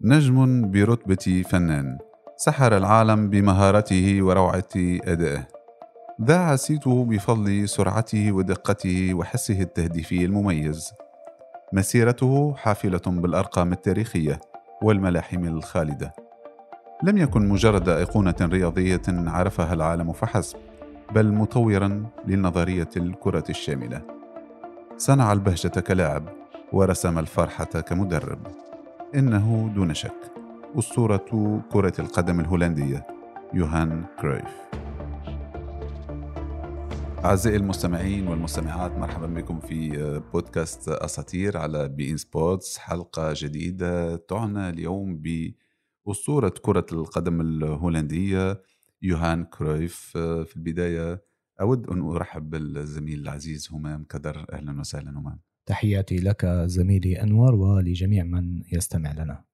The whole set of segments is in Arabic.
نجم برتبة فنان. سحر العالم بمهارته وروعة أدائه. ذاع صيته بفضل سرعته ودقته وحسه التهديفي المميز. مسيرته حافلة بالأرقام التاريخية والملاحم الخالدة. لم يكن مجرد أيقونة رياضية عرفها العالم فحسب بل مطورا لنظرية الكرة الشاملة. صنع البهجة كلاعب ورسم الفرحة كمدرب. إنه دون شك أسطورة كرة القدم الهولندية يوهان كرويف أعزائي المستمعين والمستمعات مرحبا بكم في بودكاست أساطير على بي إن سبورتس. حلقة جديدة تعنى اليوم بأسطورة كرة القدم الهولندية يوهان كرويف في البداية أود أن أرحب بالزميل العزيز همام كدر. أهلا وسهلا همام. تحياتي لك زميلي أنور ولجميع من يستمع لنا.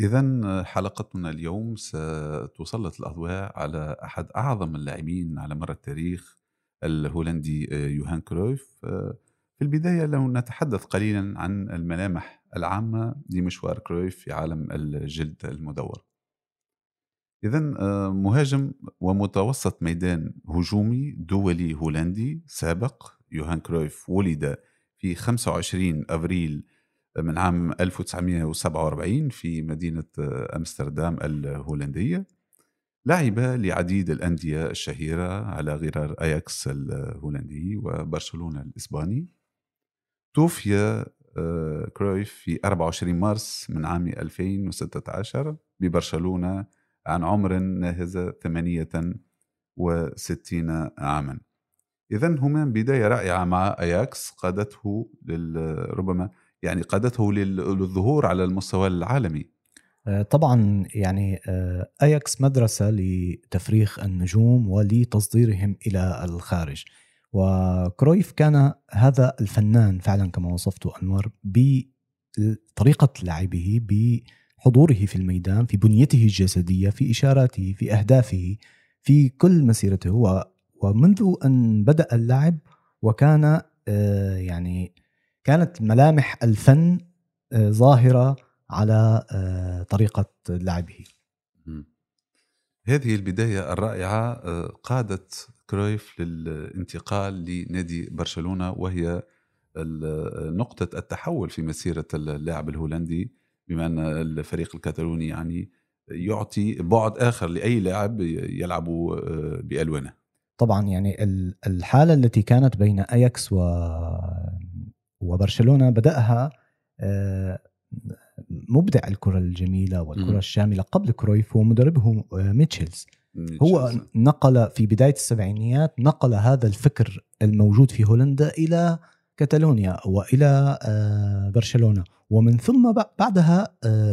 إذا حلقتنا اليوم ستسلط الأضواء على أحد أعظم اللاعبين على مر التاريخ الهولندي يوهان كرويف. في البداية لو نتحدث قليلا عن الملامح العامة لمشوار كرويف في عالم الجلد المدور. إذا مهاجم ومتوسط ميدان هجومي دولي هولندي سابق يوهان كرويف ولد في 25 أبريل من عام 1947 في مدينة أمستردام الهولندية. لعب لعديد الأندية الشهيرة على غرار أياكس الهولندي وبرشلونة الإسباني. توفي كرويف في 24 مارس من عام 2016 ببرشلونة عن عمر ناهز 68 عاما. إذا هما بداية رائعة مع أياكس قادته ربما يعني قادته للظهور على المستوى العالمي. طبعا يعني اياكس مدرسة لتفريخ النجوم ولتصديرهم إلى الخارج. وكرويف كان هذا الفنان فعلا كما وصفته أنور بطريقة لعبه بحضوره في الميدان في بنيته الجسدية في إشاراته في أهدافه في كل مسيرته. ومنذ أن بدأ اللعب وكان يعني كانت ملامح الفن ظاهرة على طريقة لعبه. هذه البداية الرائعة قادت كرويف للانتقال لنادي برشلونة وهي نقطة التحول في مسيرة اللاعب الهولندي بما أن الفريق الكتالوني يعني يعطي بعد آخر لأي لاعب يلعب بألوانه. طبعا يعني الحالة التي كانت بين اياكس و وبرشلونة بدأها مبدع الكرة الجميلة والكرة الشاملة قبل كرويف ومدربه ميتشلز هو نقل في بداية السبعينيات نقل هذا الفكر الموجود في هولندا إلى كتالونيا وإلى برشلونة. ومن ثم بعدها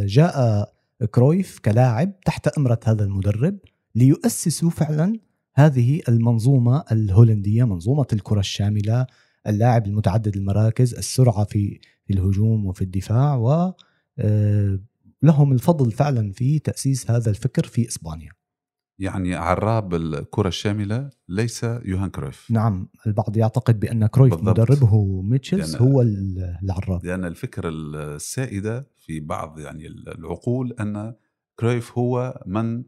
جاء كرويف كلاعب تحت أمرة هذا المدرب ليؤسسوا فعلا هذه المنظومة الهولندية منظومة الكرة الشاملة اللاعب المتعدد المراكز السرعة في الهجوم وفي الدفاع و لهم الفضل فعلا في تأسيس هذا الفكر في إسبانيا. يعني عراب الكرة الشاملة ليس يوهان كرويف. نعم البعض يعتقد بأن كرويف بالضبط. مدربه ميتشلز هو العراب. لأن الفكرة السائدة في بعض يعني العقول أن كرويف هو من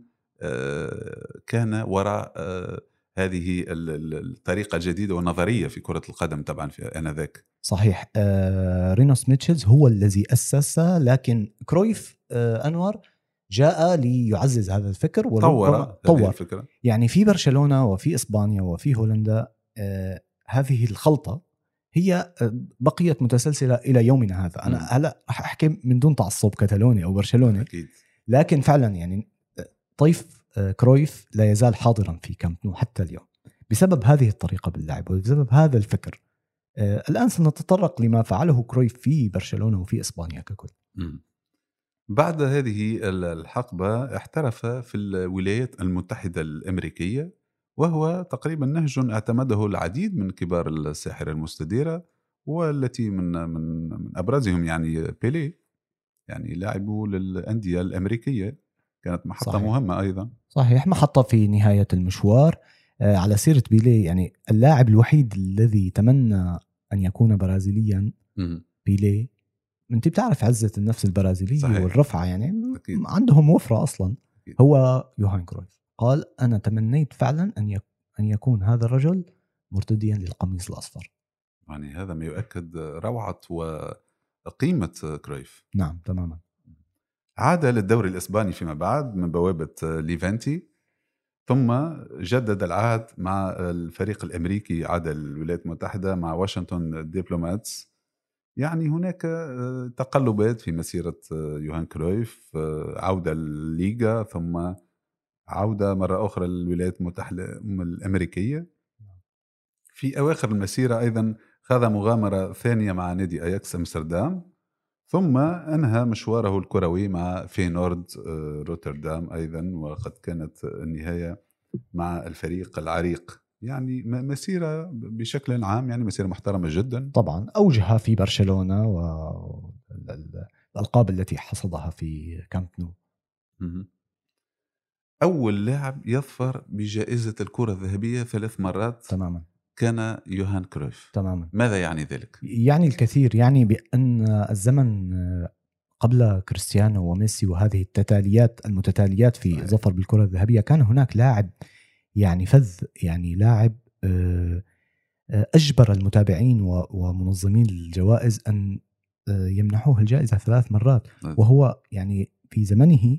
كان وراء هذه الطريقة الجديدة والنظرية في كرة القدم طبعا في آنذاك. صحيح. آه رينوس ميتشلز هو الذي أسس لكن كرويف آه انور جاء ليعزز هذا الفكر طور طور. الفكرة. يعني في برشلونة وفي إسبانيا وفي هولندا آه هذه الخلطة هي بقيت متسلسلة إلى يومنا هذا. أنا هلا أحكي من دون تعصب كتالوني أو برشلوني. أكيد. لكن فعلا يعني طيف كرويف لا يزال حاضرا في كامب نو حتى اليوم. بسبب هذه الطريقة باللعب وبسبب هذا الفكر الآن سنتطرق لما فعله كرويف في برشلونة وفي إسبانيا ككل. بعد هذه الحقبة احترف في الولايات المتحدة الأمريكية وهو تقريبا نهج اعتمده العديد من كبار الساحره المستديرة والتي من من من أبرزهم يعني بيلي يعني لاعبوا للأندية الأمريكية. كانت محطة صحيح. مهمة أيضا صحيح محطة في نهاية المشوار على سيرة بيلي يعني اللاعب الوحيد الذي تمنى أن يكون برازيليا بيلي أنت بتعرف عزة النفس البرازيليه صحيح. والرفعة يعني أكيد. عندهم وفرة أصلا أكيد. هو يوهان كرويف قال أنا تمنيت فعلا أن أن يكون هذا الرجل مرتديا للقميص الأصفر يعني هذا ما يؤكد روعة وقيمة كرويف نعم تماما عاد للدوري الإسباني فيما بعد من بوابة ليفانتي ثم جدد العهد مع الفريق الأمريكي عاد الولايات المتحدة مع واشنطن ديبلوماتس يعني هناك آه، تقلبات في مسيرة آه، يوهان كرويف آه، عودة للليغا ثم عودة مرة أخرى للولايات المتحدة الأمريكية. في أواخر المسيرة أيضا خاض مغامرة ثانية مع نادي أياكس أمستردام. ثم أنهى مشواره الكروي مع فينورد آه، روتردام أيضا وقد كانت النهاية مع الفريق العريق. يعني م- مسيرة بشكل عام يعني مسيرة محترمة جدا. طبعا اوجها في برشلونة والالقاب التي حصدها في كامب نو. أول لاعب يظفر بجائزة الكرة الذهبية ثلاث مرات. تماما. كان يوهان كرويف تماما ماذا يعني ذلك؟ يعني الكثير يعني بأن الزمن قبل كريستيانو وميسي وهذه التتاليات المتتاليات في صحيح. ظفر بالكرة الذهبية كان هناك لاعب يعني فذ يعني لاعب آه، آه، أجبر المتابعين ومنظمين الجوائز أن آه، يمنحوه الجائزة ثلاث مرات وهو يعني في زمنه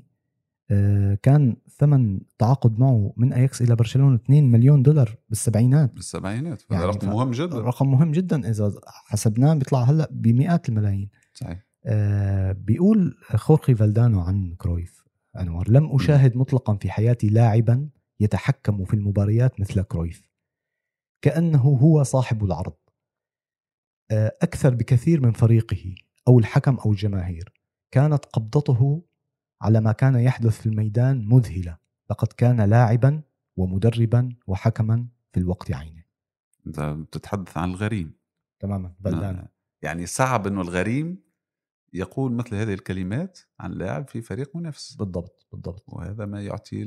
كان ثمن تعاقد معه من اياكس إلى برشلونة 2 مليون دولار بالسبعينات. بالسبعينات هذا يعني رقم مهم جدا. رقم مهم جدا. إذا حسبناه بيطلع هلأ بمئات الملايين. صحيح. آه، بيقول خورخي فالدانو عن كرويف أنور لم أشاهد مطلقا في حياتي لاعبا يتحكم في المباريات مثل كرويف كأنه هو صاحب العرض. آه، أكثر بكثير من فريقه أو الحكم أو الجماهير. كانت قبضته على ما كان يحدث في الميدان مذهله لقد كان لاعبا ومدربا وحكما في الوقت عينه. انت بتتحدث عن الغريم. تماما آه. يعني صعب إنه الغريم يقول مثل هذه الكلمات عن لاعب في فريق منافس. بالضبط بالضبط. وهذا ما يعطي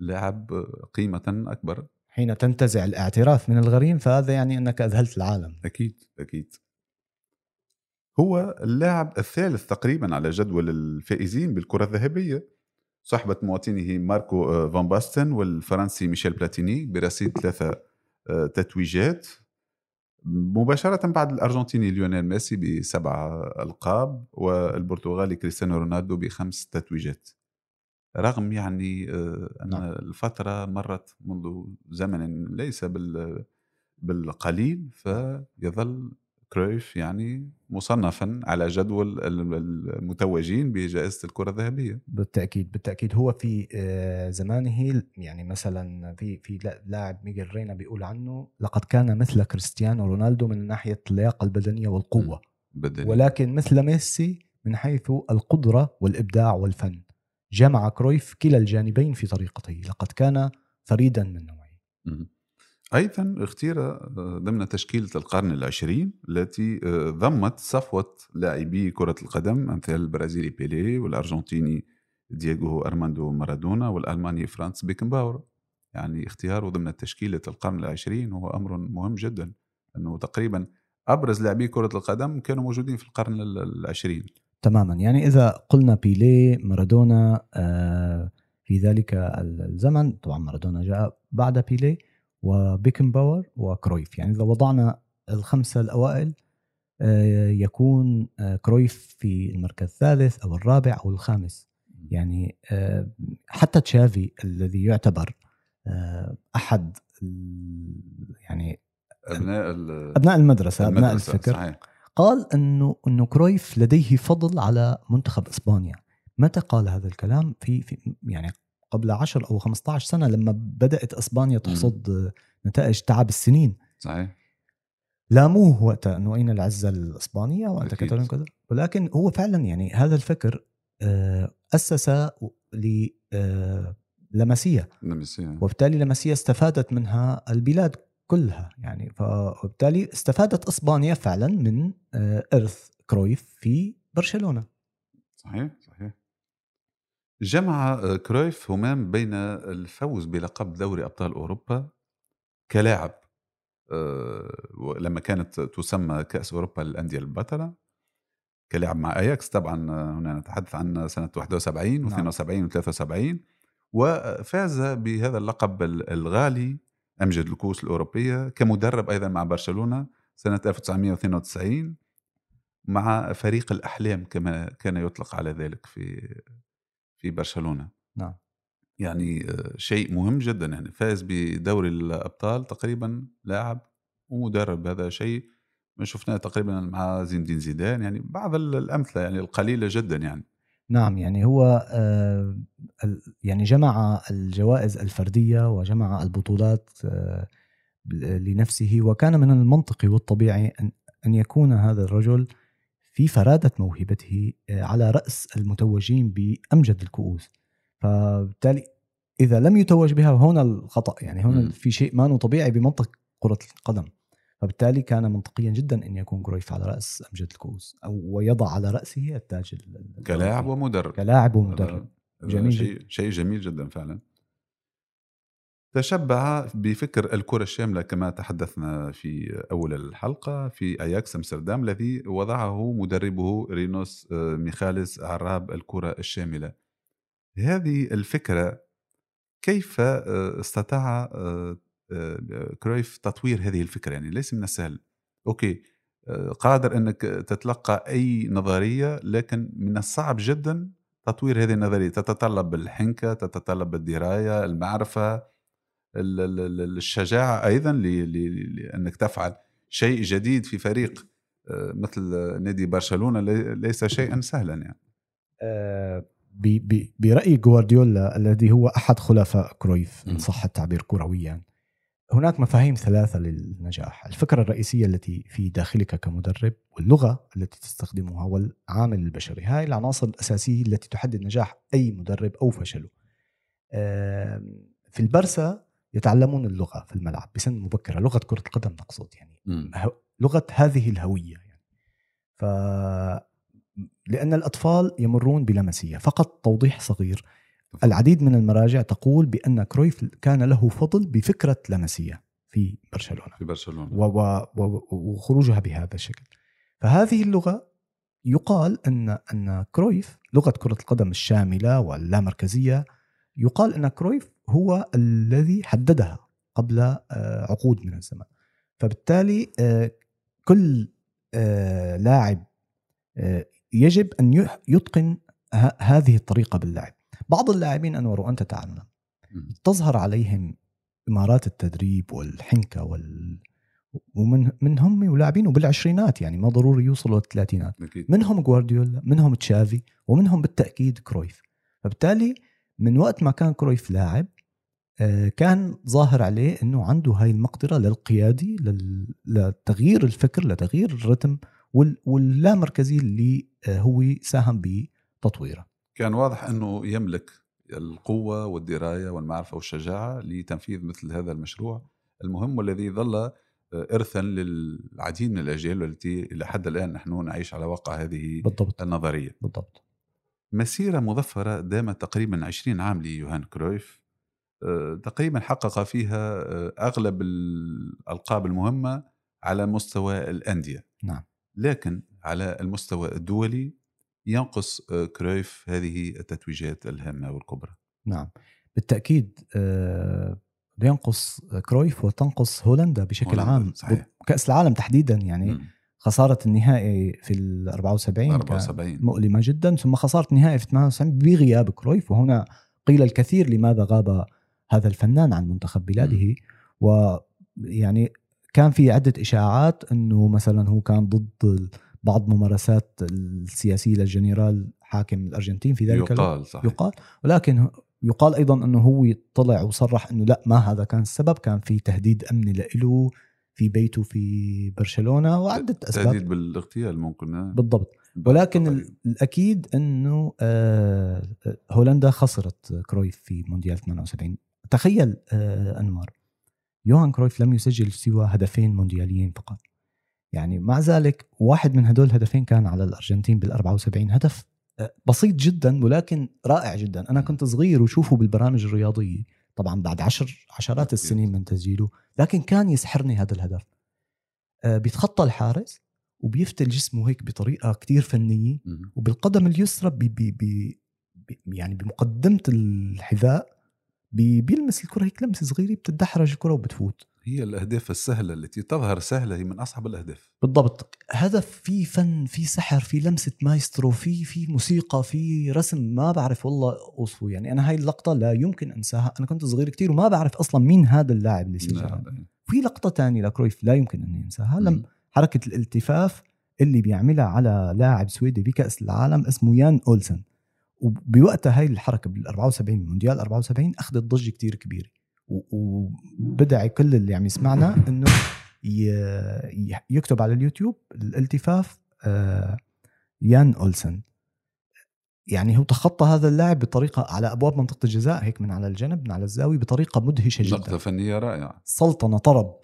للاعب قيمة أكبر. حين تنتزع الاعتراف من الغريم فهذا يعني أنك أذهلت العالم. أكيد أكيد. هو اللاعب الثالث تقريبا على جدول الفائزين بالكرة الذهبية. صحبة مواطنه ماركو آه، فان باستن والفرنسي ميشيل بلاتيني برصيد ثلاثة آه، تتويجات. مباشرة بعد الأرجنتيني ليونيل ميسي بسبع ألقاب والبرتغالي كريستيانو رونالدو بخمس تتويجات. رغم يعني آه، أن نعم. الفترة مرت منذ زمن ليس بال بالقليل فيظل كرويف يعني مصنفا على جدول المتوجين بجائزة الكرة الذهبية. بالتأكيد بالتأكيد. هو في آه، زمانه يعني مثلا في في لا- لاعب ميغيل رينا بيقول عنه لقد كان مثل كريستيانو رونالدو من ناحية اللياقة البدنية والقوة. بدني ولكن مثل ميسي من حيث القدرة والإبداع والفن. جمع كرويف كلا الجانبين في طريقته. لقد كان فريدا من نوعه. أيضا اختير ضمن تشكيلة القرن العشرين التي آه، ضمت صفوة لاعبي كرة القدم أمثال البرازيلي بيليه والأرجنتيني دييغو أرماندو مارادونا والألماني فرانس بيكنباور. يعني اختياره ضمن تشكيلة القرن العشرين هو أمر مهم جدا أنه تقريبا أبرز لاعبي كرة القدم كانوا موجودين في القرن ال- العشرين. تماما. يعني إذا قلنا بيليه مارادونا آه، في ذلك الزمن طبعا مارادونا جاء بعد بيليه وبيكنباور وكرويف يعني إذا وضعنا الخمسة الأوائل آه، يكون آه، كرويف في المركز الثالث أو الرابع أو الخامس. يعني آه، حتى تشافي الذي يعتبر آه، أحد ال- يعني أبناء ال- أبناء المدرسة أبناء المدرسة، الفكر. صحيح. قال إنه إنه كرويف لديه فضل على منتخب إسبانيا. متى قال هذا الكلام؟ في, في يعني قبل 10 أو 15 سنة لما بدأت إسبانيا تحصد نتائج تعب السنين. صحيح. لاموه وقتها أنه أين العزة الإسبانية وأنت أكيد. كتالون كذا ولكن هو فعلا يعني هذا الفكر آه، أسس ل آه، لاماسيا وبالتالي لاماسيا استفادت منها البلاد كلها يعني. فبالتالي استفادت إسبانيا فعلا من آه، إرث كرويف في برشلونة. صحيح صحيح. جمع آه، كرويف همام بين الفوز بلقب دوري أبطال أوروبا كلاعب آه، لما كانت تسمى كأس أوروبا للأندية البطلة كلاعب مع أياكس. طبعا هنا نتحدث عن سنة 71 و72 و73 وفاز بهذا اللقب الغالي أمجد الكؤوس الأوروبية كمدرب أيضا مع برشلونة سنة 1992 مع فريق الأحلام كما كان يطلق على ذلك في في برشلونة. نعم. يعني آه، شيء مهم جدا. يعني فاز بدوري الأبطال تقريبا لاعب ومدرب. هذا شيء ما شفناه تقريبا مع زين الدين زيدان. يعني بعض الأمثلة يعني القليلة جدا يعني. نعم يعني هو آه، يعني جمع الجوائز الفردية وجمع البطولات آه، لنفسه. وكان من المنطقي والطبيعي ان أن يكون هذا الرجل في فرادة موهبته آه، على رأس المتوجين بأمجد الكؤوس. فبالتالي إذا لم يتوج بها هنا الخطأ يعني هنا في شيء ما طبيعي بمنطق كرة القدم. فبالتالي كان منطقيا جدا أن يكون كرويف على رأس أمجد الكؤوس أو ويضع على رأسه التاج كلاعب ومدرب. كلاعب ومدرب. جميل شيء شيء جميل جدا فعلا. تشبع بفكر الكرة الشاملة كما تحدثنا في أول الحلقة في أياكس أمستردام الذي وضعه مدربه رينوس آه، ميخاليس عراب الكرة الشاملة. هذه الفكرة كيف آه، استطاع آه، كرويف تطوير هذه الفكرة؟ يعني ليس من السهل. okay قادر أنك تتلقى أي نظرية لكن من الصعب جدا تطوير هذه النظرية. تتطلب الحنكة تتطلب الدراية المعرفة الشجاعة أيضا لأنك تفعل شيء جديد في فريق آه، مثل نادي برشلونة ليس شيئا سهلا يعني. آه، برأي جوارديولا الذي هو أحد خلفاء كرويف إن صح التعبير كرويا هناك مفاهيم ثلاثة للنجاح. الفكرة الرئيسية التي في داخلك كمدرب واللغة التي تستخدمها والعامل البشري. هاي العناصر الأساسية التي تحدد نجاح أي مدرب أو فشله. في البرسا يتعلمون اللغة في الملعب بسن مبكرة. لغة كرة القدم نقصد يعني م. لغة هذه الهوية يعني. ف لأن الأطفال يمرون بلاماسيا فقط توضيح صغير. العديد من المراجع تقول بأن كرويف كان له فضل بفكرة لاماسيا في برشلونة. في برشلونة. و... و... وخروجها بهذا الشكل. فهذه اللغة يقال ان أن كرويف لغة كرة القدم الشاملة واللامركزية يقال أن كرويف هو الذي حددها قبل آه، عقود من الزمن فبالتالي آه، كل آه، لاعب يجب أن يتقن هذه الطريقة باللعب. بعض اللاعبين أنور وأنت تعلم تظهر عليهم إمارات التدريب والحنكة وال ومن منهم ولاعبين بالعشرينات يعني ما ضروري يوصلوا للثلاثينات. منهم جوارديولا منهم تشافي ومنهم بالتأكيد كرويف. فبالتالي من وقت ما كان كرويف لاعب آه، كان ظاهر عليه إنه عنده هاي المقدرة للقيادي لتغيير الفكر لتغيير الرتم واللامركزي اللي آه، هو ساهم بتطويره. كان واضح إنه يملك القوة والدراية والمعرفة والشجاعة لتنفيذ مثل هذا المشروع. المهم والذي ظل آه، ارثا للعديد من الأجيال التي إلى حد الآن نحن نعيش على واقع هذه بالضبط. النظرية. بالضبط. مسيرة مظفرة دامت تقريبا 20 عام ليوهان كرويف آه، تقريبا حقق فيها آه، أغلب الألقاب المهمة على مستوى الأندية نعم لكن على المستوى الدولي ينقص آه، كرويف هذه التتويجات الهامة والكبرى نعم بالتأكيد ينقص كرويف وتنقص هولندا بشكل هولندا. عام صحيح. كاس العالم تحديدا يعني م. خسارة النهائي في ال 74 74 مؤلمة جدا ثم خسارة النهائي في 98 بغياب كرويف. وهنا قيل الكثير لماذا غاب هذا الفنان عن منتخب بلاده. ويعني كان في عدة إشاعات أنه مثلا هو كان ضد بعض ممارسات السياسية للجنرال حاكم الأرجنتين في ذلك يقال صحيح. يقال. ولكن يقال أيضا أنه هو طلع وصرح أنه لا ما هذا كان السبب. كان في تهديد أمني له في بيته في برشلونة وعدة أسباب. تهديد بالاغتيال ممكن بالضبط. ولكن الأكيد أنه آه، هولندا خسرت كرويف في مونديال 78 تخيل آه انور يوهان كرويف لم يسجل سوى هدفين موندياليين فقط. يعني مع ذلك واحد من هدول الهدفين كان على الأرجنتين بال 74 هدف آه، بسيط جدا ولكن رائع جدا. أنا كنت صغير وشوفه بالبرامج الرياضية. طبعا بعد عشر عشرات السنين من تسجيله لكن كان يسحرني هذا الهدف. آه، بيتخطى الحارس وبيفتل جسمه هيك بطريقة كتير فنية وبالقدم اليسرى بي بي بي يعني بمقدمة الحذاء بيلمس الكرة هيك لمسة صغيرة بتدحرج الكرة وبتفوت. هي الأهداف السهلة التي تظهر سهلة هي من أصعب الأهداف. بالضبط. هدف في فن في سحر في لمسة مايسترو في في موسيقى في رسم ما بعرف والله أوصفه. يعني أنا هاي اللقطة لا يمكن أنساها. أنا كنت صغير كتير وما بعرف أصلا مين هذا اللاعب اللي سجلها نعم. في لقطة تانية لكرويف لا يمكن أني أنساها. لم حركة الالتفاف اللي بيعملها على لاعب سويدي بكأس العالم اسمه يان أولسن. وبوقتها هاي الحركة بال 74 مونديال 74 أخذت ضجة كتير كبيرة. وبدعي كل اللي عم يسمعنا إنه يكتب على اليوتيوب الالتفاف آه، يان أولسن. يعني هو تخطى هذا اللاعب بطريقة على أبواب منطقة الجزاء هيك من على الجنب من على الزاوية بطريقة مدهشة جدا. لقطة فنية رائعة. سلطنة طرب.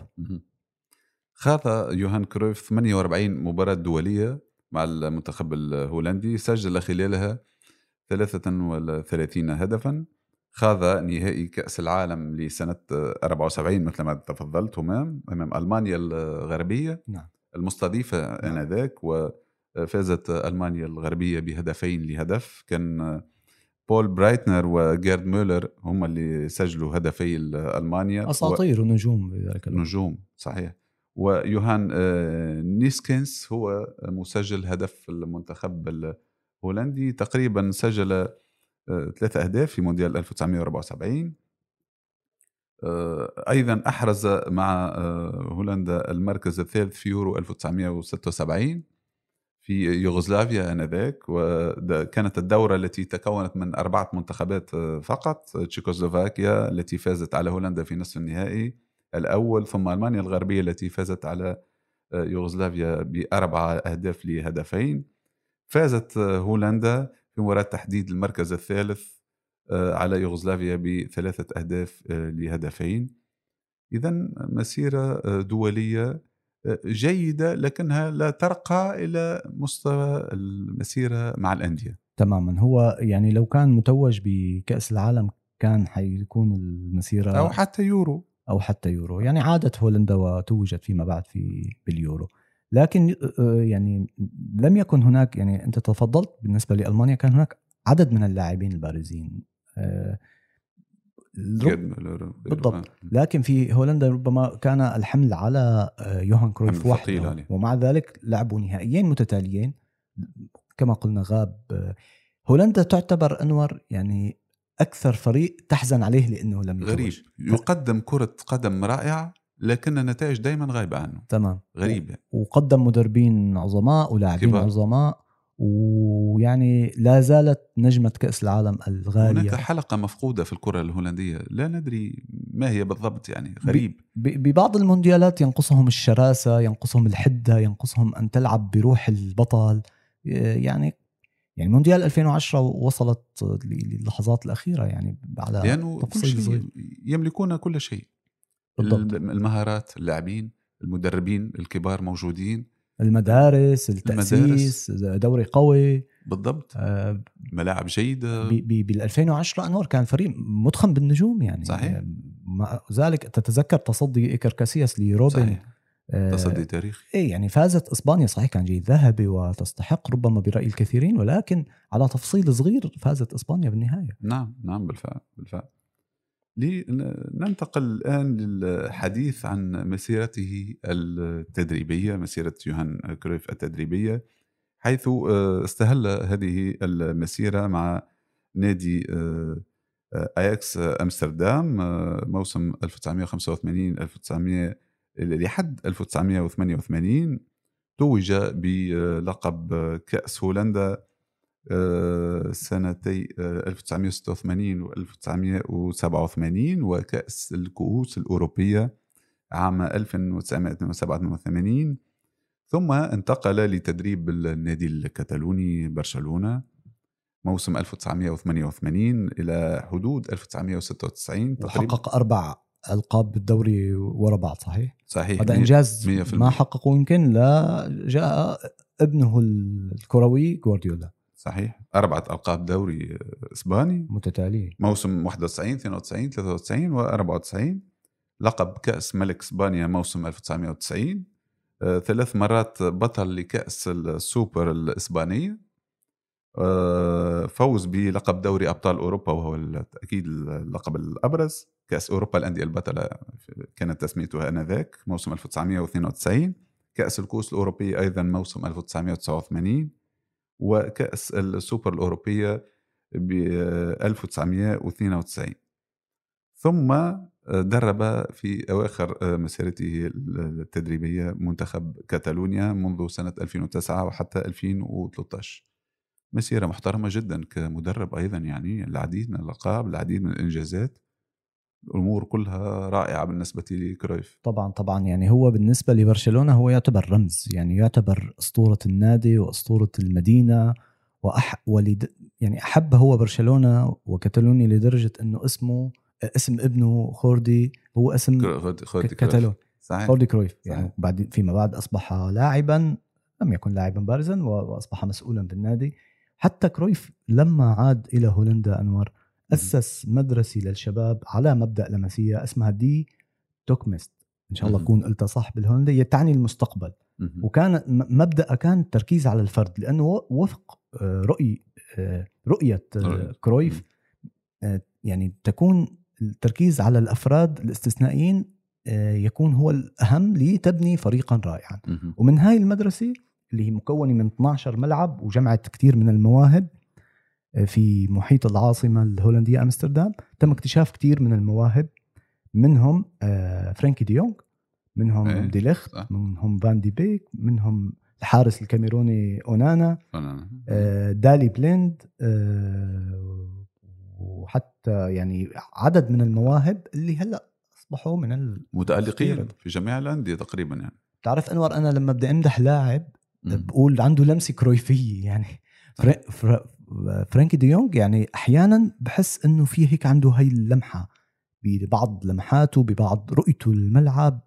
خاض يوهان كرويف 48 مباراة دولية مع المنتخب الهولندي سجل خلالها 33 هدفا. خاض نهائي كأس العالم لسنة 74 مثل ما تفضلت همام أمام ألمانيا الغربية نعم. المستضيفة نعم. آنذاك وفازت ألمانيا الغربية بهدفين لهدف كان بول برايتنر وجيرد مولر هم اللي سجلوا هدفي ألمانيا أساطير. ونجوم بذلك الوقت نجوم صحيح ويوهان آه، نيسكنس هو مسجل هدف المنتخب الهولندي تقريبا سجل ثلاث أهداف في مونديال 1974 آه، أيضا أحرز مع آه، هولندا المركز الثالث في يورو 1976 في يوغوسلافيا آنذاك وكانت الدورة التي تكونت من أربعة منتخبات آه، فقط تشيكوسلوفاكيا التي فازت على هولندا في نصف النهائي الأول ثم ألمانيا الغربية التي فازت على يوغوسلافيا بأربعة أهداف لهدفين. فازت هولندا في مباراة تحديد المركز الثالث آه، على يوغوسلافيا بثلاثة أهداف آه، لهدفين. إذا مسيرة آه، دولية جيدة لكنها لا ترقى إلى مستوى المسيرة مع الأندية. تماما. هو يعني لو كان متوج بكأس العالم كان حيكون المسيرة أو حتى يورو. أو حتى يورو. يعني عادت هولندا وتوجت فيما بعد في باليورو. لكن يعني لم يكن هناك يعني أنت تفضلت بالنسبة لألمانيا كان هناك عدد من اللاعبين البارزين بالضبط. لكن في هولندا ربما كان الحمل على يوهان كرويف وحده ومع ذلك لعبوا نهائيين متتاليين. كما قلنا غاب هولندا تعتبر أنور يعني أكثر فريق تحزن عليه لأنه لم غريب. يقدم كرة قدم رائعة لكن النتائج دائما غايبة عنه. تمام. غريب يعني. وقدم مدربين عظماء ولاعبين عظماء ويعني لا زالت نجمة كأس العالم الغالية. هناك حلقة مفقودة في الكرة الهولندية. لا ندري ما هي بالضبط يعني. غريب. ببعض المونديالات ينقصهم الشراسة ينقصهم الحدة ينقصهم أن تلعب بروح البطل. يعني يعني مونديال 2010 وصلت للحظات الأخيرة يعني على لأنه تفصيل يملكون كل شيء. بالضبط. المهارات اللاعبين المدربين الكبار موجودين. المدارس التأسيس المدارس. دوري قوي. بالضبط. آه ملاعب جيدة. بال 2010 انور كان فريق مضخم بالنجوم يعني. صحيح. مع ذلك تتذكر تصدي إيكر كاسياس لروبن. صحيح. آه تصدي تاريخي. إيه يعني فازت إسبانيا صحيح كان جيل ذهبي وتستحق ربما برأي الكثيرين ولكن على تفصيل صغير فازت إسبانيا بالنهاية. نعم نعم بالفعل بالفعل. لننتقل الآن للحديث عن مسيرته التدريبية مسيرة يوهان كرويف التدريبية حيث آه، استهل هذه المسيرة مع نادي آه، آياكس أمستردام آه، موسم 1985 1900 لحد 1988 توج بلقب كأس هولندا آه، سنتي 1986 و 1987 وكأس الكؤوس الأوروبية عام 1987 ثم انتقل لتدريب النادي الكتالوني برشلونة موسم 1988 إلى حدود 1996 وحقق أربع ألقاب بالدوري ورا بعض صحيح؟ صحيح هذا إنجاز ما حققه يمكن لا جاء ابنه الكروي جوارديولا صحيح. أربعة ألقاب دوري إسباني. متتالية. موسم 91 92 93 و 94 لقب كأس ملك إسبانيا موسم 1990 آه، ثلاث مرات بطل لكأس السوبر الإسبانية. آه، فوز بلقب دوري أبطال أوروبا وهو أكيد اللقب الأبرز. كأس أوروبا للأندية البطلة كانت تسميتها آنذاك. موسم 1992 كأس الكؤوس الأوروبية أيضا موسم 1989 وكأس السوبر الأوروبية ب 1992 ثم درب في أواخر مسيرته التدريبية منتخب كاتالونيا منذ سنة 2009 وحتى 2013 مسيرة محترمة جدا كمدرب أيضا يعني العديد من الألقاب العديد من الإنجازات. الأمور كلها رائعة بالنسبة لكرويف. طبعا طبعا. يعني هو بالنسبة لبرشلونة هو يعتبر رمز. يعني يعتبر أسطورة النادي وأسطورة المدينة وأح ولد يعني أحب هو برشلونة وكتالونيا لدرجة إنه اسمه اسم ابنه خوردي هو اسم كتالون صحيح. خوردي كرويف. يعني صحيح. بعد فيما بعد أصبح لاعبا لم يكن لاعبا بارزا وأصبح مسؤولا بالنادي. حتى كرويف لما عاد إلى هولندا انور أسس مدرسة للشباب على مبدأ لاماسيا اسمها De Toekomst. إن شاء الله أكون قلتها صح بالهولندي تعني المستقبل. وكان مبدا كان التركيز على الفرد لأنه وفق آه، رؤي آه، رؤية آه، كرويف يعني تكون التركيز على الأفراد الاستثنائيين يكون هو الأهم لتبني فريقا رائعا. ومن هاي المدرسة اللي هي مكونة من 12 ملعب وجمعت كثير من المواهب في محيط العاصمة الهولندية أمستردام تم اكتشاف كثير من المواهب منهم آه، فرانكي ديونغ منهم إيه؟ دي ليخت منهم فان دي بيك منهم الحارس الكاميروني أونانا آه، دالي بليند آه، وحتى يعني عدد من المواهب اللي هلأ أصبحوا من متألقين في جميع الأندية تقريبا يعني. بتعرف أنور أنا لما بدي أمدح لاعب بقول عنده لمسة كرويفية يعني. فرانكي دي يونغ يعني أحيانا بحس إنه في هيك عنده هاي اللمحة ببعض لمحاته ببعض رؤيته الملعب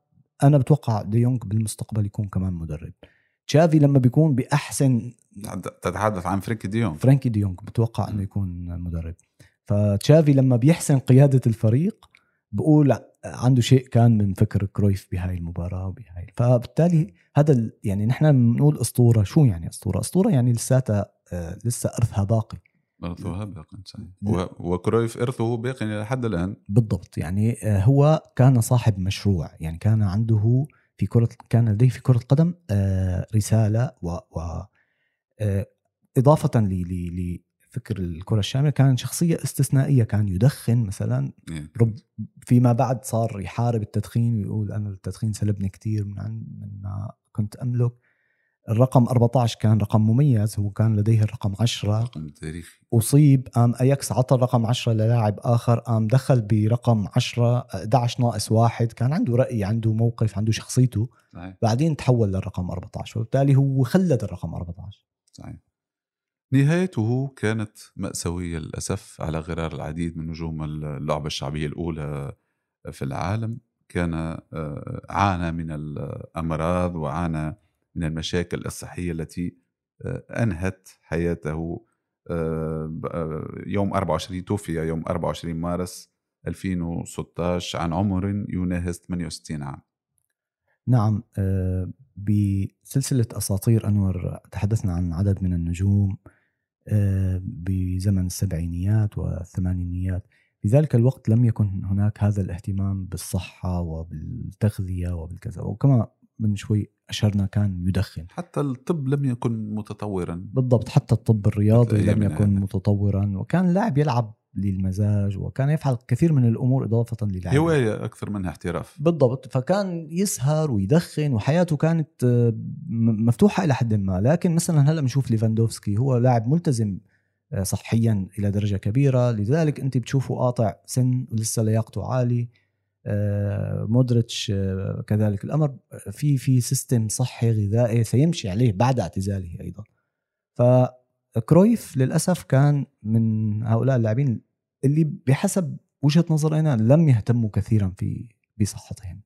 أنا بتوقع دي يونغ بالمستقبل يكون كمان مدرب. تشافي لما بيكون بأحسن تتحدث عن فرانكي دي يونغ. فرانكي دي يونغ بتوقع إنه يكون مدرب. فتشافي لما بيحسن قيادة الفريق بقول عنده شيء كان من فكر كرويف بهاي المباراة وبهاي. فبالتالي هذا يعني نحن بنقول أسطورة. شو يعني أسطورة؟ أسطورة يعني لساتها لسه إرثها باقي. إرثها باقي صحيح. وكرويف إرثه باقي لحد الآن؟ بالضبط يعني آه، هو كان صاحب مشروع يعني كان عنده في كرة كان لديه في كرة القدم آه، رسالة و, و إضافة لفكر الكرة الشاملة كان شخصية استثنائية كان يدخن مثلا إيه. رب فيما بعد صار يحارب التدخين ويقول أنا التدخين سلبني كثير من من ما كنت أملك. الرقم 14 كان رقم مميز هو كان لديه الرقم 10 رقم تاريخي. أصيب قام أياكس عطى الرقم 10 للاعب آخر قام دخل برقم 10 11 ناقص واحد. كان عنده رأي عنده موقف عنده شخصيته. صحيح. بعدين تحول للرقم 14 وبالتالي هو خلد الرقم 14 صحيح. نهايته كانت مأساوية للأسف على غرار العديد من نجوم اللعبة الشعبية الأولى في العالم. كان آه، عانى من الأمراض وعانى من المشاكل الصحية التي آه، أنهت حياته آه، آه، يوم 24 توفي يوم 24 مارس 2016 عن عمر يناهز 68 عام. نعم بسلسلة أساطير أنور تحدثنا عن عدد من النجوم بزمن السبعينيات والثمانينيات. في ذلك الوقت لم يكن هناك هذا الاهتمام بالصحة وبالتغذية وبالكذا. وكما من شوي أشرنا كان يدخن. حتى الطب لم يكن متطورا. بالضبط حتى الطب الرياضي لم يكن يعني. متطورا وكان اللاعب يلعب للمزاج وكان يفعل كثير من الأمور إضافة للعب هواية أكثر منها احتراف. بالضبط فكان يسهر ويدخن وحياته كانت آه، مفتوحة إلى حد ما. لكن مثلا هلأ بنشوف ليفاندوفسكي هو لاعب ملتزم آه، صحيا إلى درجة كبيرة. لذلك أنت بتشوفه قاطع سن ولسه لياقته عالي آه، مودريتش آه، كذلك الأمر في في system صحي غذائي سيمشي عليه بعد اعتزاله أيضا. فكرويف للأسف كان من هؤلاء اللاعبين اللي بحسب وجهة نظرنا لم يهتموا كثيرا في بصحتهم.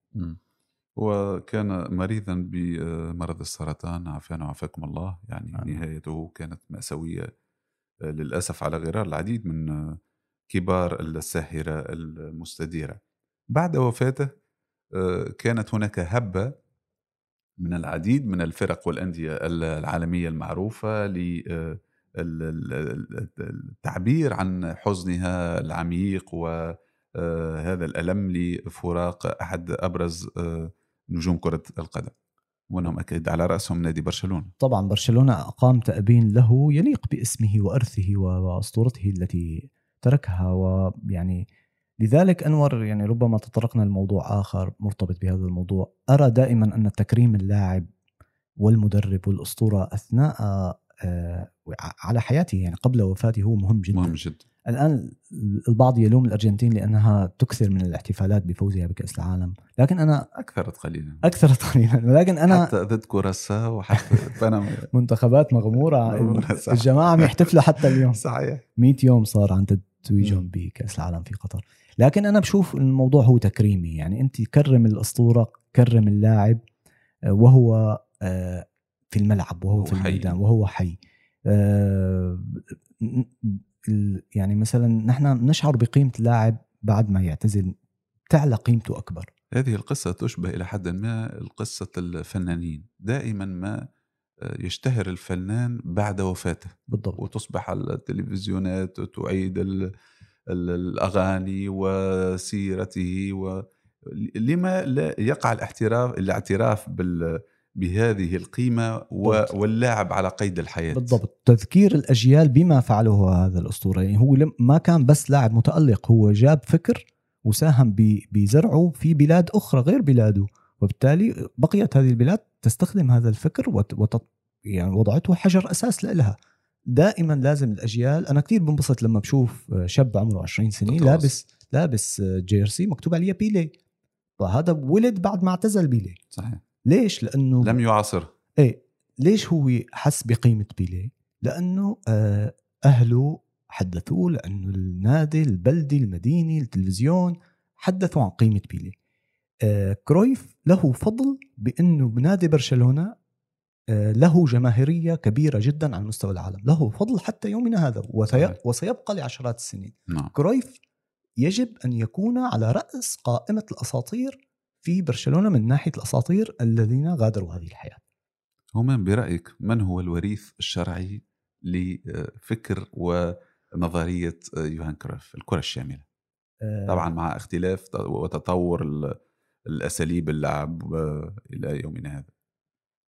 وكان مريضا بمرض السرطان عافانا وعافاكم الله. يعني آه. نهايته كانت مأساوية للأسف على غرار العديد من كبار الساهرة المستديرة. بعد وفاته آه، كانت هناك هبة من العديد من الفرق والأندية العالمية المعروفة للتعبير عن حزنها العميق وهذا الألم لفراق أحد أبرز نجوم كرة القدم. وأنهم أكيد على رأسهم نادي برشلونة. طبعا برشلونة أقام تأبين له يليق باسمه وأرثه وأسطورته التي تركها ويعني لذلك أنور يعني ربما تطرقنا لموضوع آخر مرتبط بهذا الموضوع. أرى دائما أن تكريم اللاعب والمدرب والأسطورة أثناء آه، على حياته يعني قبل وفاته هو مهم جدا. مهم جدا. الآن البعض يلوم الأرجنتين لأنها تكثر من الاحتفالات بفوزها بكأس العالم. لكن أنا أكثرت قليلا. اكثرت قليلا. ولكن أنا حتى ضد كوراسا وحتى بنما منتخبات مغمورة. الجماعة بيحتفلوا حتى اليوم. صحيح. 100 يوم صار عن تتويجهم بكاس العالم في قطر. لكن أنا بشوف الموضوع هو تكريمي. يعني أنت كرم الأسطورة كرم اللاعب آه، وهو آه، في الملعب وهو في الميدان وهو حي. آه، يعني مثلا نحن نشعر بقيمة اللاعب بعد ما يعتزل تعلى قيمته أكبر. هذه القصة تشبه إلى حد ما قصة الفنانين. دائما ما يشتهر الفنان بعد وفاته بالضبط. وتصبح التلفزيونات تعيد الأغاني وسيرته و لما لا يقع الاحتراف الاعتراف بال بهذه القيمة واللاعب على قيد الحياة. بالضبط. تذكير الأجيال بما فعله هذا الأسطورة يعني هو ما كان بس لاعب متألق هو جاب فكر وساهم بزرعه في بلاد أخرى غير بلاده وبالتالي بقيت هذه البلاد تستخدم هذا الفكر وت... يعني وضعته حجر أساس لها. دائما لازم الأجيال أنا كثير بنبسط لما بشوف شاب عمره 20 سنة لابس لابس جيرسي مكتوب عليه بيلي. فهذا ولد بعد ما اعتزل بيلي. صحيح. ليش؟ لأنه لم يعاصر. إيه. ليش هو حس بقيمة بيليه؟ لأنه آه، أهله حدثوه لأنه النادي البلدي المديني التلفزيون حدثوا عن قيمة بيليه آه، كرويف له فضل بأنه بنادي برشلونة آه، له جماهيرية كبيرة جدا على مستوى العالم. له فضل حتى يومنا هذا وسيبقى لعشرات السنين. نعم. كرويف يجب أن يكون على رأس قائمة الأساطير في برشلونة من ناحية الأساطير الذين غادروا هذه الحياة. هما برأيك من هو الوريث الشرعي لفكر ونظرية يوهان كروف الكرة الشاملة؟ آه. طبعا مع اختلاف وتطور الأساليب اللعب إلى يومنا هذا.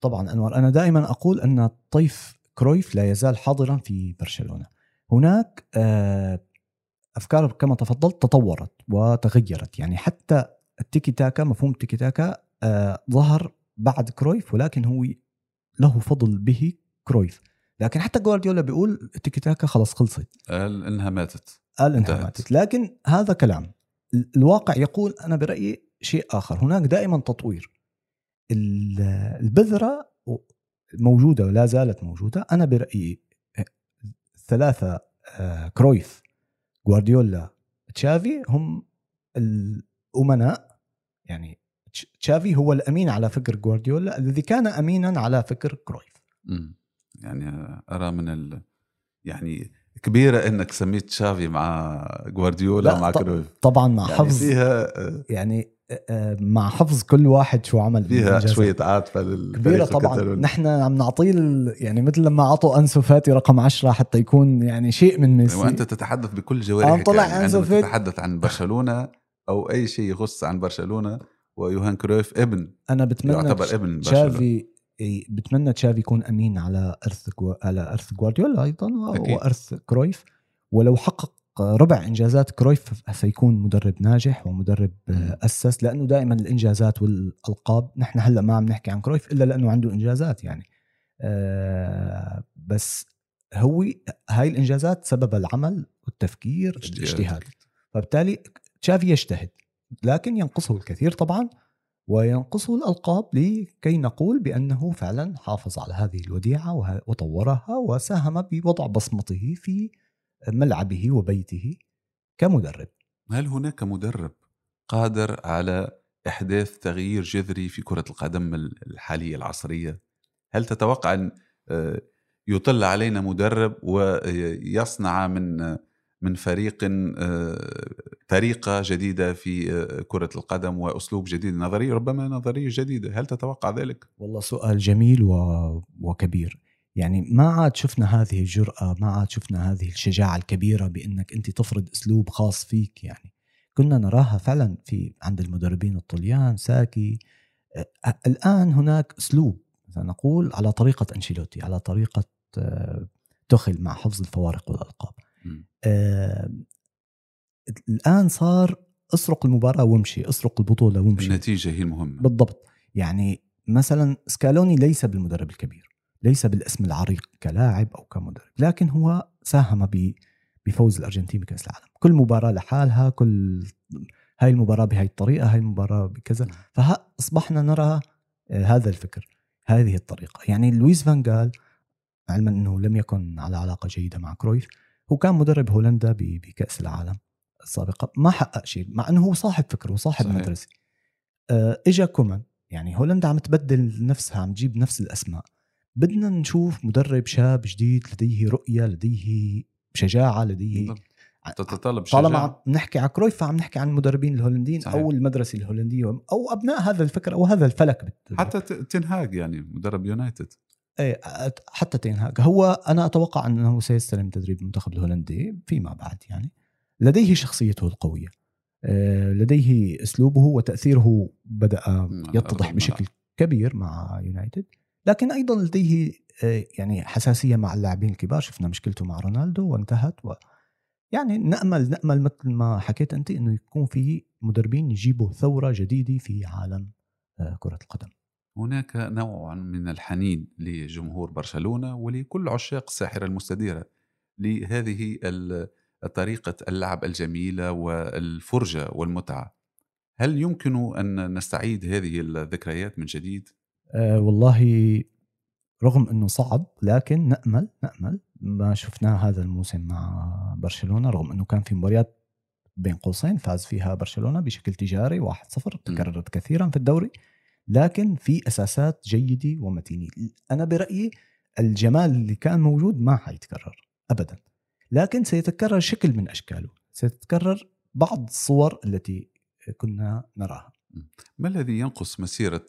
طبعا أنور أنا دائما أقول أن طيف كرويف لا يزال حاضرا في برشلونة. هناك آه أفكار كما تفضلت تطورت وتغيرت. يعني حتى التيكي تاكا مفهوم التيكي تاكا آه ظهر بعد كرويف ولكن هو له فضل به كرويف. لكن حتى جوارديولا بيقول التيكي تاكا خلص خلصت. قال انها ماتت قال انها ماتت لكن هذا كلام. الواقع يقول أنا برأيي شيء آخر. هناك دائما تطوير. البذرة موجودة ولا زالت موجودة. أنا برأيي الثلاثة آه، كرويف جوارديولا تشافي هم الأمناء. يعني تشافي هو الأمين على فكر جوارديولا الذي كان امينا على فكر كرويف يعني أرى من ال... يعني كبيرة إنك سميت تشافي مع جوارديولا مع كرويف. طبعا مع يعني حفظ فيها يعني مع حفظ كل واحد شو عمل فيها شوية عاطفة كبيرة طبعا. نحن عم نعطيه يعني مثل لما عطوا أنسو فاتي رقم 10 حتى يكون يعني شيء من ميسي. وأنت تتحدث بكل جوارحك طلع يعني أنسو فاتي تتحدث عن برشلونة أو أي شيء يخص عن برشلونة ويوهان كرويف ابن أنا بتمنى يعتبر ابن تشافي بتمنى تشافي يكون أمين على إرث على إرث جوارديولا أيضا أكيد. وإرث كرويف. ولو حقق ربع إنجازات كرويف سيكون مدرب ناجح ومدرب أسس لأنه دائما الإنجازات والألقاب نحن هلأ ما عم نحكي عن كرويف إلا لأنه عنده إنجازات يعني. أه بس هو هاي الإنجازات سبب العمل والتفكير الاجتهاد. فبالتالي تشافي يجتهد لكن ينقصه الكثير طبعا. وينقصه الألقاب لكي نقول بأنه فعلا حافظ على هذه الوديعة وطورها وساهم بوضع بصمته في ملعبه وبيته كمدرب هل هناك مدرب قادر على إحداث تغيير جذري في كرة القدم الحالية العصرية؟ هل تتوقع أن آه، يطل علينا مدرب ويصنع من من فريق آه، طريقة جديدة في آه، كرة القدم وأسلوب جديد نظرية ربما نظرية جديدة. هل تتوقع ذلك؟ والله سؤال جميل و... وكبير. يعني ما عاد شفنا هذه الجرأة ما عاد شفنا هذه الشجاعة الكبيرة بأنك أنت تفرض أسلوب خاص فيك يعني. كنا نراها فعلا في عند المدربين الطليان ساكي. الآن هناك أسلوب نقول على طريقة أنشيلوتي على طريقة تخل مع حفظ الفوارق والألقاب. آه الآن صار أسرق المباراة وامشي أسرق البطولة وامشي. النتيجة هي المهمة. بالضبط. يعني مثلا سكالوني ليس بالمدرب الكبير ليس بالاسم العريق كلاعب أو كمدرب لكن هو ساهم بفوز الأرجنتين بكأس العالم. كل مباراة لحالها كل هاي المباراة بهاي الطريقة هاي المباراة بكذا. فاصبحنا نرى آه، هذا الفكر هذه الطريقة. يعني لويس فانجال علما إنه لم يكن على علاقة جيدة مع كرويف هو كان مدرب هولندا بكأس العالم السابقة. ما حقق شيء مع إنه هو صاحب فكر وصاحب صحيح. مدرسة. آه، إجا كومان. يعني هولندا عم تبدل نفسها عم تجيب نفس الأسماء. بدنا نشوف مدرب شاب جديد لديه رؤية لديه شجاعة لديه تتطلب شجاعة. طالما عم نحكي على كرويف فعم نحكي عن المدربين الهولنديين صحيح. أو المدرسة الهولندية أو أبناء هذا الفكر أو هذا الفلك حتى تنهاج يعني مدرب يونايتد. إيه حتى تينهاج هو أنا أتوقع أنه سيستلم تدريب المنتخب الهولندي فيما بعد يعني. لديه شخصيته القوية. آه، لديه أسلوبه وتأثيره بدأ يتضح بشكل كبير مع يونايتد. لكن أيضا لديه آه، يعني حساسية مع اللاعبين الكبار. شفنا مشكلته مع رونالدو وانتهت و يعني نأمل نأمل مثل ما حكيت أنت أنه يكون في مدربين يجيبوا ثورة جديدة في عالم آه، كرة القدم. هناك نوع من الحنين لجمهور برشلونة ولكل عشاق الساحرة المستديرة لهذه طريقة اللعب الجميلة والفرجة والمتعة. هل يمكن أن نستعيد هذه الذكريات من جديد؟ أه والله رغم أنه صعب لكن نأمل نأمل ما شفناه هذا الموسم مع برشلونة رغم أنه كان في مباريات بين قوسين فاز فيها برشلونة بشكل تجاري 1-0 تكررت كثيرا في الدوري. لكن في أساسات جيدة ومتينة. أنا برأيي الجمال اللي كان موجود ما حيتكرر ابدا. لكن سيتكرر شكل من أشكاله. سيتكرر بعض الصور التي كنا نراها. ما الذي ينقص مسيرة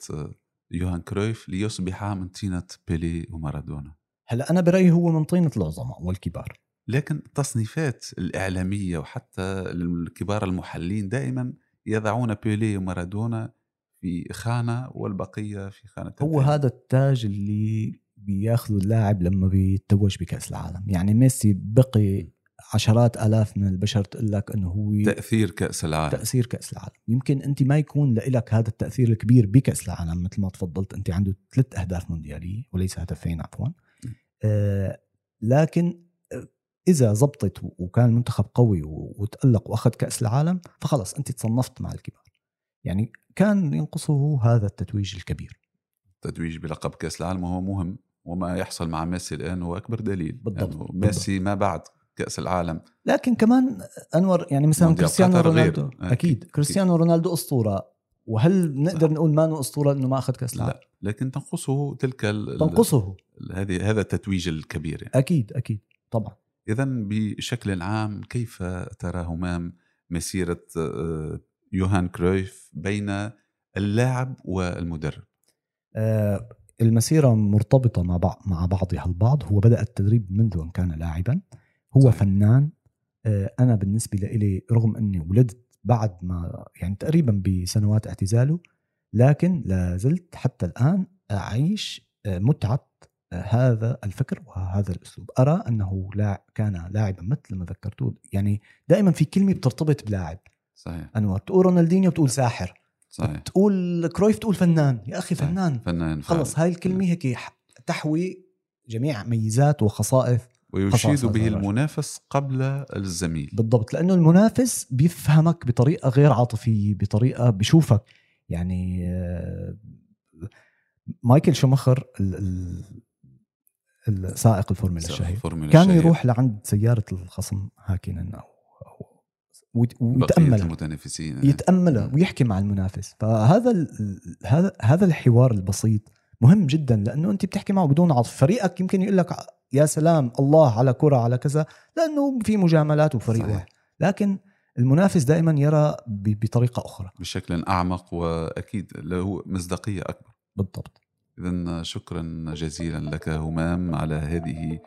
يوهان كرويف ليصبح من طينة بيلي ومارادونا؟ هلأ أنا برأيي هو من طينة العظماء والكبار. لكن التصنيفات الإعلامية وحتى الكبار المحللين دائما يضعون بيلي ومارادونا في خانة والبقية في خانة هو هذا التاج اللي بياخذه اللاعب لما بيتوج بكأس العالم. يعني ميسي بقي عشرات آلاف من البشر تقول لك إنه هو تأثير كأس العالم. تأثير كأس العالم. يمكن أنت ما يكون لك هذا التأثير الكبير بكأس العالم مثل ما تفضلت أنت عنده ثلاث أهداف مونديالية وليس هدفين عفوا. آه لكن إذا زبطت وكان المنتخب قوي وتألق وأخذ كأس العالم فخلص أنت تصنفت مع الكبار. يعني كان ينقصه هذا التتويج الكبير التتويج بلقب كأس العالم وهو مهم وما يحصل مع ميسي الآن هو أكبر دليل بالضبط يعني ميسي بالضبط. ما بعد كأس العالم لكن كمان أنور يعني مثلا كريستيانو رونالدو غير. أكيد. أكيد كريستيانو رونالدو أسطورة وهل نقدر. نقول ما أسطورة إنه ما أخذ كأس العالم؟ لا لكن تنقصه تلك تنقصه هذه هذا التتويج الكبير يعني. أكيد أكيد طبعا اذا بشكل عام كيف ترى همام مسيرة آه، يوهان كرويف بين اللاعب والمدرب. آه المسيرة مرتبطة مع بعض مع بعضها البعض. هو بدأ التدريب منذ أن كان لاعبا. هو صحيح. فنان. آه أنا بالنسبة لي رغم أني ولدت بعد ما يعني تقريبا بسنوات اعتزاله لكن لا زلت حتى الآن أعيش آه متعة هذا الفكر وهذا الأسلوب. أرى أنه لا كان لاعبا مثل ما ذكرته يعني دائما في كلمة بترتبط بلاعب. صحيح. انور تقول رونالدينيو بتقول ساحر. صحيح. تقول كرويف تقول فنان. يا أخي فنان. فنان خلص هاي الكلمة هيك تحوي جميع ميزات وخصائص ويشيد به المنافس قبل الزميل. بالضبط. لأنه المنافس بيفهمك بطريقة غير عاطفية بطريقة بشوفك يعني آه، مايكل شومخر السائق الفورمولا الشهير. كان يروح لعند سيارة الخصم هاكينن أو ويتأمل. المتنافسين يتأمل ويحكي مع المنافس. فهذا هذا هذا الحوار البسيط مهم جدا لأنه أنت بتحكي معه بدون عاطفه فريقك يمكن يقول لك يا سلام الله على كرة على كذا لأنه في مجاملات وفريق صحيح. واحد. لكن المنافس دائما يرى بطريقة أخرى. بشكل أعمق وأكيد له مصداقية أكبر. بالضبط. اذا شكرا جزيلا لك همام على هذه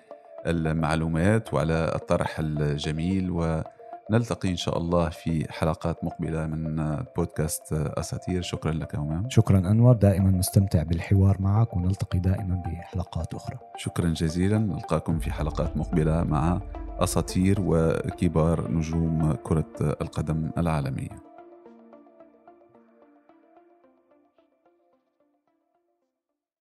المعلومات وعلى الطرح الجميل ونلتقي إن شاء الله في حلقات مقبلة من بودكاست اساطير شكرا لك همام شكرا أنور دائما مستمتع بالحوار معك ونلتقي دائما بحلقات أخرى. شكرا جزيلا. نلقاكم في حلقات مقبلة مع اساطير وكبار نجوم كرة القدم العالمية.